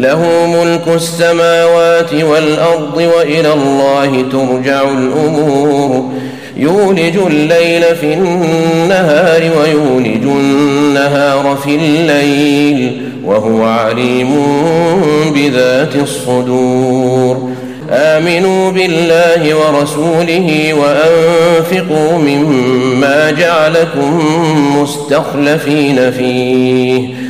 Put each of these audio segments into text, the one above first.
له ملك السماوات والأرض وإلى الله ترجع الأمور. يولج الليل في النهار ويولج النهار في الليل وهو عليم بذات الصدور. آمنوا بالله ورسوله وأنفقوا مما جعلكم مستخلفين فيه.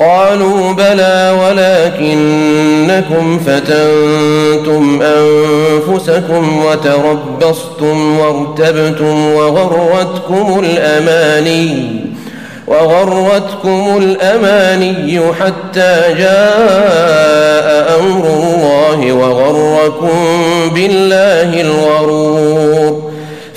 قالوا بلى ولكنكم فتنتم أنفسكم وتربصتم وارتبتم وغرتكم الأماني وغرتكم الأماني حتى جاء أمر الله وغركم بالله الغرور.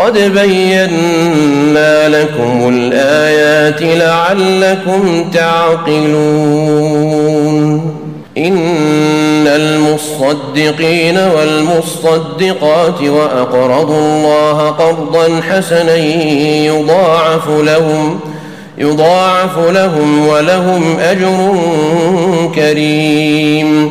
قد بينا لكم الآيات لعلكم تعقلون. إن المصدقين والمصدقات وأقرضوا الله قرضا حسنا يضاعف لهم يضاعف لهم ولهم أجر كريم.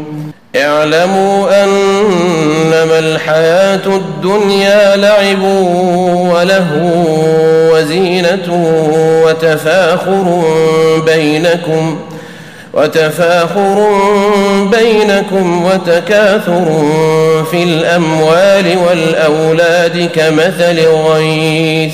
اعلموا أنما الحياة الدنيا لعب وله وزينة وتفاخر بينكم وتفاخر بينكم وتكاثر في الأموال والأولاد كمثل غيث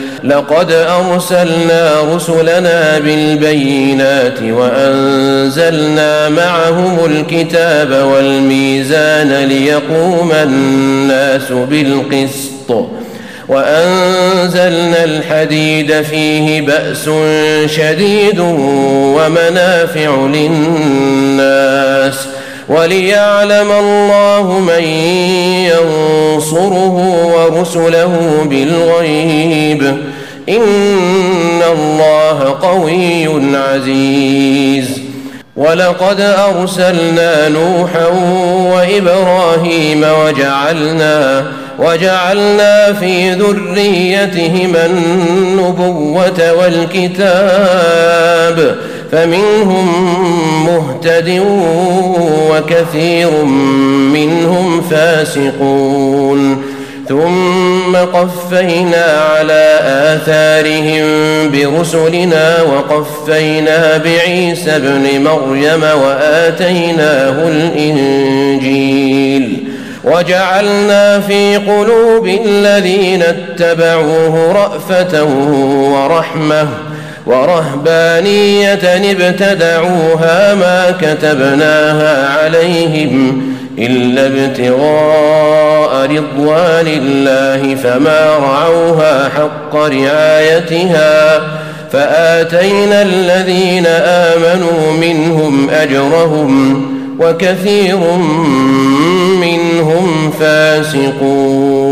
لقد أرسلنا رسلنا بالبينات وأنزلنا معهم الكتاب والميزان ليقوم الناس بالقسط وأنزلنا الحديد فيه بأس شديد ومنافع للناس وليعلم الله من ينصره ورسله بالغيب إن الله قوي عزيز. ولقد أرسلنا نوحا وإبراهيم وجعلنا وجعلنا في ذريتهما النبوة والكتاب فمنهم مهتد وكثير منهم فاسقون. ثم قفينا على آثارهم برسلنا وقفينا بعيسى ابن مريم وآتيناه الإنجيل وجعلنا في قلوب الذين اتبعوه رأفة ورحمة ورهبانية ابتدعوها ما كتبناها عليهم إلا ابتغاء رضوان الله فما رعوها حق رعايتها فآتينا الذين آمنوا منهم أجرهم وكثير منهم فاسقون